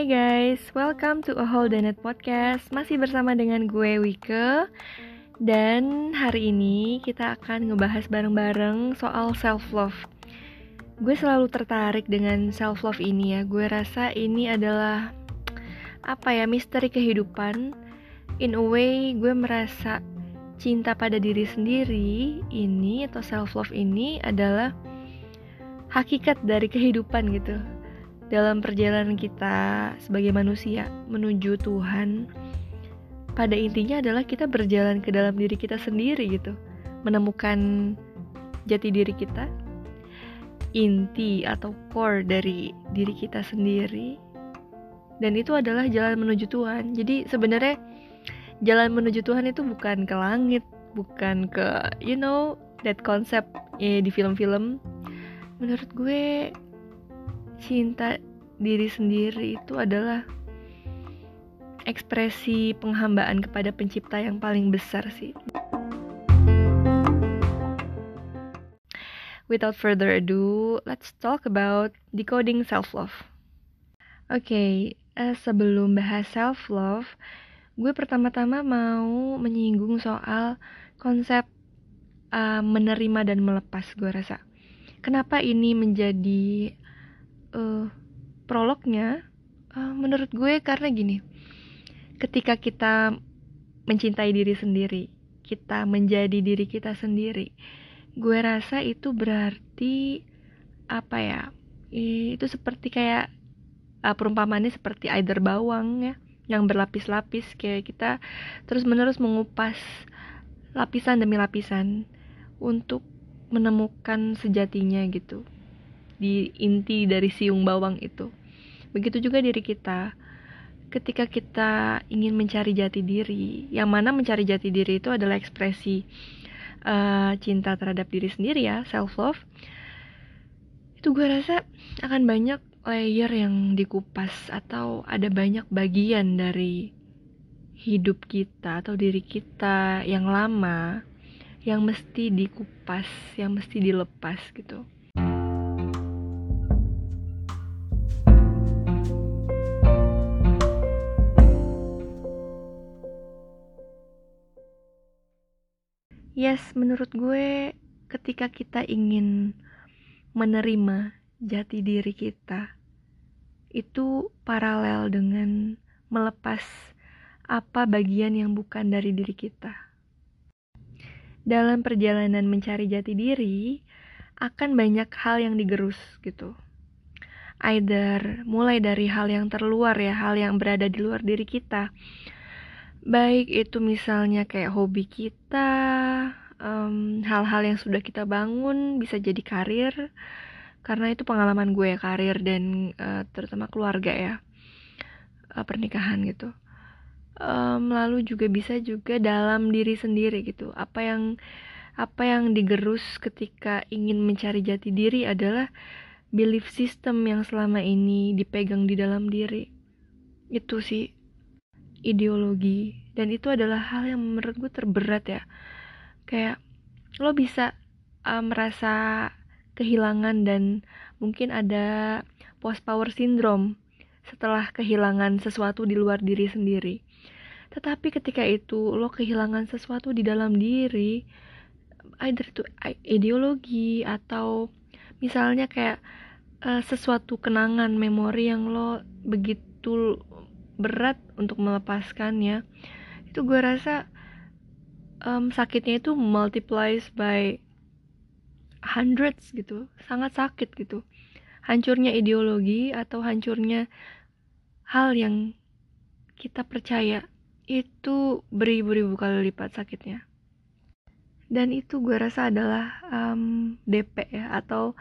Hai guys, welcome to A Whole Donut Podcast. Masih bersama dengan gue Wike. Dan hari ini kita akan ngebahas bareng-bareng soal self-love. Gue selalu tertarik dengan self-love ini ya. Gue rasa ini adalah Apa ya, misteri kehidupan. In a way, gue merasa cinta pada diri sendiri ini atau self-love ini adalah hakikat dari kehidupan gitu dalam perjalanan kita sebagai manusia menuju Tuhan pada intinya adalah kita berjalan ke dalam diri kita sendiri gitu. Menemukan jati diri kita inti atau core dari diri kita sendiri dan itu adalah jalan menuju Tuhan. Jadi sebenarnya jalan menuju Tuhan itu bukan ke langit bukan ke you know that concept eh, di film-film. Menurut gue cinta diri sendiri itu adalah ekspresi penghambaan kepada pencipta yang paling besar sih. Without further ado, let's talk about decoding self-love. Oke, okay, uh, sebelum bahas self-love, gue pertama-tama mau menyinggung soal konsep uh, menerima dan melepas gue rasa. Kenapa ini menjadi uh, prolognya uh, menurut gue karena gini ketika kita mencintai diri sendiri kita menjadi diri kita sendiri gue rasa itu berarti apa ya itu seperti kayak uh, perumpamannya seperti either bawang ya yang berlapis-lapis kayak kita terus menerus mengupas lapisan demi lapisan untuk menemukan sejatinya gitu di inti dari siung bawang itu. Begitu juga diri kita. Ketika kita ingin mencari jati diri, yang mana mencari jati diri itu adalah ekspresi uh, cinta terhadap diri sendiri ya, self love. Itu gue rasa akan banyak layer yang dikupas atau ada banyak bagian dari hidup kita atau diri kita yang lama yang mesti dikupas, yang mesti dilepas gitu. Yes, menurut gue ketika kita ingin menerima jati diri kita itu paralel dengan melepas apa bagian yang bukan dari diri kita. Dalam perjalanan mencari jati diri, akan banyak hal yang digerus gitu. Either mulai dari hal yang terluar ya, hal yang berada di luar diri kita, baik itu misalnya kayak hobi kita hal-hal um, yang sudah kita bangun bisa jadi karir. Karena itu pengalaman gue ya karir dan uh, terutama keluarga ya uh, pernikahan gitu. Um, lalu juga bisa juga dalam diri sendiri gitu. Apa yang apa yang digerus ketika ingin mencari jati diri adalah belief system yang selama ini dipegang di dalam diri. Itu sih ideologi. Dan itu adalah hal yang menurut gue terberat ya. Kayak lo bisa uh, merasa kehilangan dan mungkin ada post power syndrome setelah kehilangan sesuatu di luar diri sendiri. Tetapi ketika itu lo kehilangan sesuatu di dalam diri either itu ideologi atau misalnya kayak uh, sesuatu kenangan memori yang lo begitu berat untuk melepaskannya. Itu gue rasa um, sakitnya itu multiplies by hundreds gitu. Sangat sakit gitu. Hancurnya ideologi atau hancurnya hal yang kita percaya itu beribu-ribu kali lipat sakitnya. Dan itu gue rasa adalah um, DP ya atau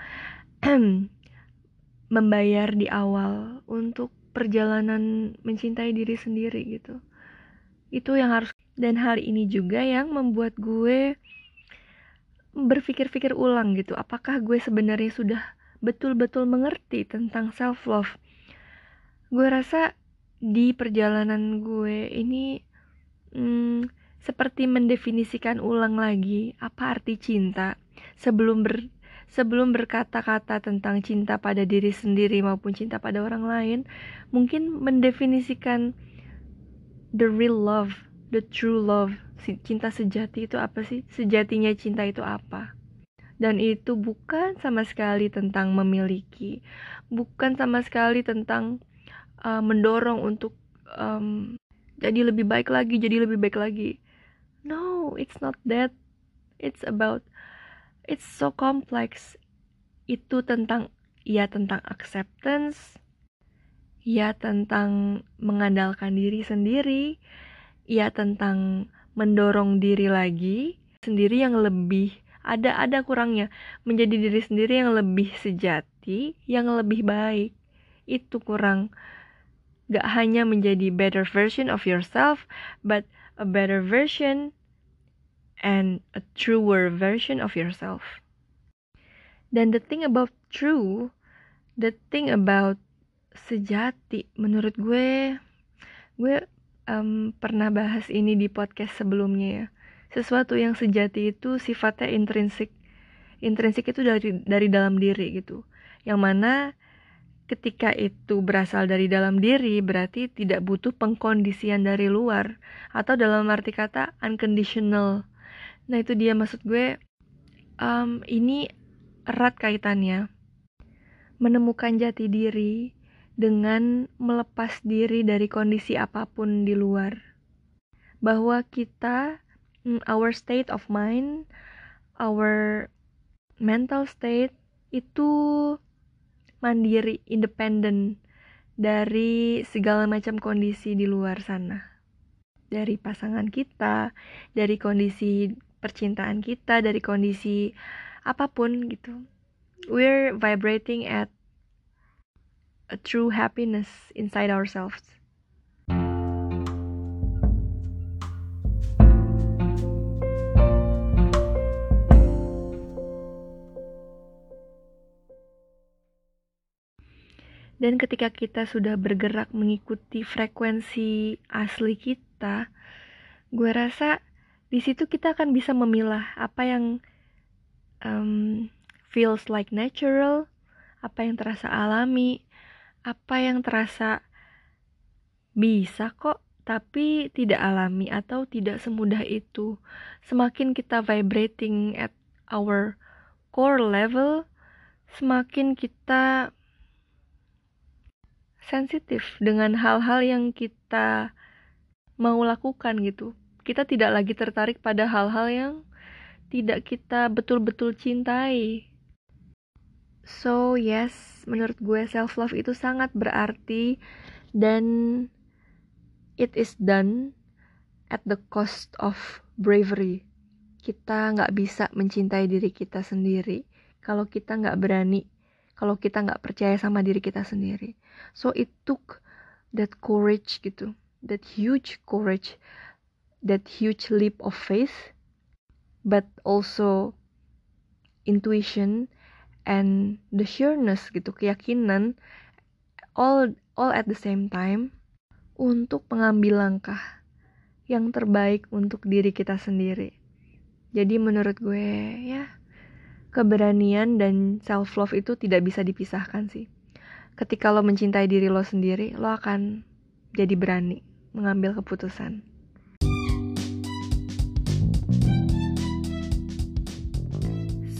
membayar di awal untuk perjalanan mencintai diri sendiri gitu. Itu yang harus dan hal ini juga yang membuat gue berpikir-pikir ulang gitu. Apakah gue sebenarnya sudah betul-betul mengerti tentang self love gue rasa di perjalanan gue ini hmm, seperti mendefinisikan ulang lagi apa arti cinta? Sebelum ber sebelum berkata-kata tentang cinta pada diri sendiri maupun cinta pada orang lain, mungkin mendefinisikan the real love, the true love, cinta sejati itu apa sih? Sejatinya cinta itu apa? Dan itu bukan sama sekali tentang memiliki, bukan sama sekali tentang uh, mendorong untuk um, jadi lebih baik lagi, jadi lebih baik lagi. No, it's not that. It's about it's so complex. Itu tentang ya tentang acceptance, ya tentang mengandalkan diri sendiri, ya tentang mendorong diri lagi sendiri yang lebih ada ada kurangnya menjadi diri sendiri yang lebih sejati, yang lebih baik. Itu kurang gak hanya menjadi better version of yourself, but a better version and a truer version of yourself. Dan the thing about true, the thing about sejati, menurut gue, gue um, pernah bahas ini di podcast sebelumnya ya. Sesuatu yang sejati itu sifatnya intrinsik. Intrinsik itu dari dari dalam diri gitu. Yang mana ketika itu berasal dari dalam diri berarti tidak butuh pengkondisian dari luar atau dalam arti kata unconditional nah itu dia maksud gue um, ini erat kaitannya menemukan jati diri dengan melepas diri dari kondisi apa pun di luar bahwa kita mm, our state of mind our mental state itu mandiri, independen dari segala macam kondisi di luar sana. Dari pasangan kita, dari kondisi percintaan kita, dari kondisi apa pun gitu. We're vibrating at a true happiness inside ourselves. Dan ketika kita sudah bergerak mengikuti frekuensi asli kita, gue rasa di situ kita akan bisa memilah apa yang um, feels like natural, apa yang terasa alami, apa yang terasa bisa kok tapi tidak alami atau tidak semudah itu. Semakin kita vibrating at our core level, semakin kita sensitif dengan hal-hal yang kita mau lakukan gitu. Kita tidak lagi tertarik pada hal-hal yang tidak kita betul-betul cintai. So, yes, menurut gue self love itu sangat berarti dan it is done at the cost of bravery. Kita nggak bisa mencintai diri kita sendiri kalau kita nggak berani kalau kita nggak percaya sama diri kita sendiri. So it took that courage gitu, that huge courage, that huge leap of faith, but also intuition and the sureness gitu, keyakinan all all at the same time untuk mengambil langkah yang terbaik untuk diri kita sendiri. Jadi menurut gue ya keberanian dan self love itu tidak bisa dipisahkan sih. Ketika lo mencintai diri lo sendiri, lo akan jadi berani mengambil keputusan.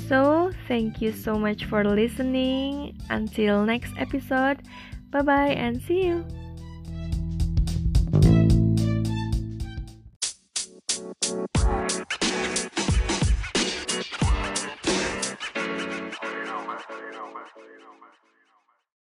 So, thank you so much for listening. Until next episode, bye bye and see you.